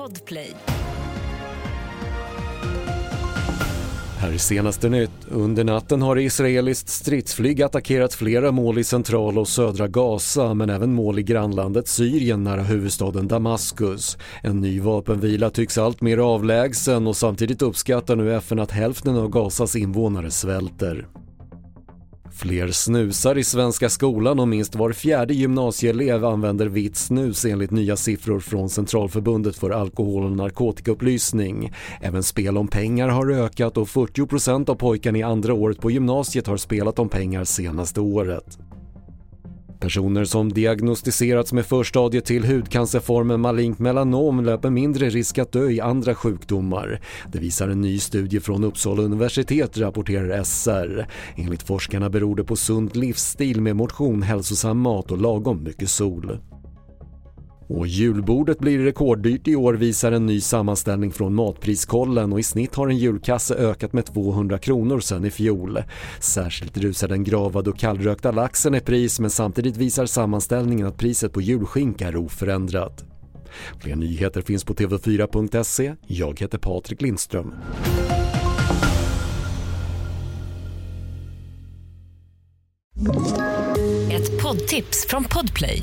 Podplay. Här är senaste nytt. Under natten har israeliskt stridsflyg attackerat flera mål i centrala och södra Gaza men även mål i grannlandet Syrien nära huvudstaden Damaskus. En ny vapenvila tycks allt mer avlägsen och samtidigt uppskattar nu FN att hälften av Gazas invånare svälter. Fler snusar i svenska skolan och minst var fjärde gymnasieelev använder vitt snus enligt nya siffror från Centralförbundet för alkohol och narkotikaupplysning. Även spel om pengar har ökat och 40% av pojkarna i andra året på gymnasiet har spelat om pengar senaste året. Personer som diagnostiserats med förstadiet till hudcancerformen malignt melanom löper mindre risk att dö i andra sjukdomar. Det visar en ny studie från Uppsala universitet, rapporterar SR. Enligt forskarna beror det på sund livsstil med motion, hälsosam mat och lagom mycket sol. Och julbordet blir rekorddyrt i år visar en ny sammanställning från Matpriskollen och i snitt har en julkasse ökat med 200 kronor sedan i fjol. Särskilt rusar den gravad och kallrökta laxen i pris men samtidigt visar sammanställningen att priset på julskinka är oförändrat. Fler nyheter finns på tv4.se. Jag heter Patrik Lindström. Ett poddtips från Podplay.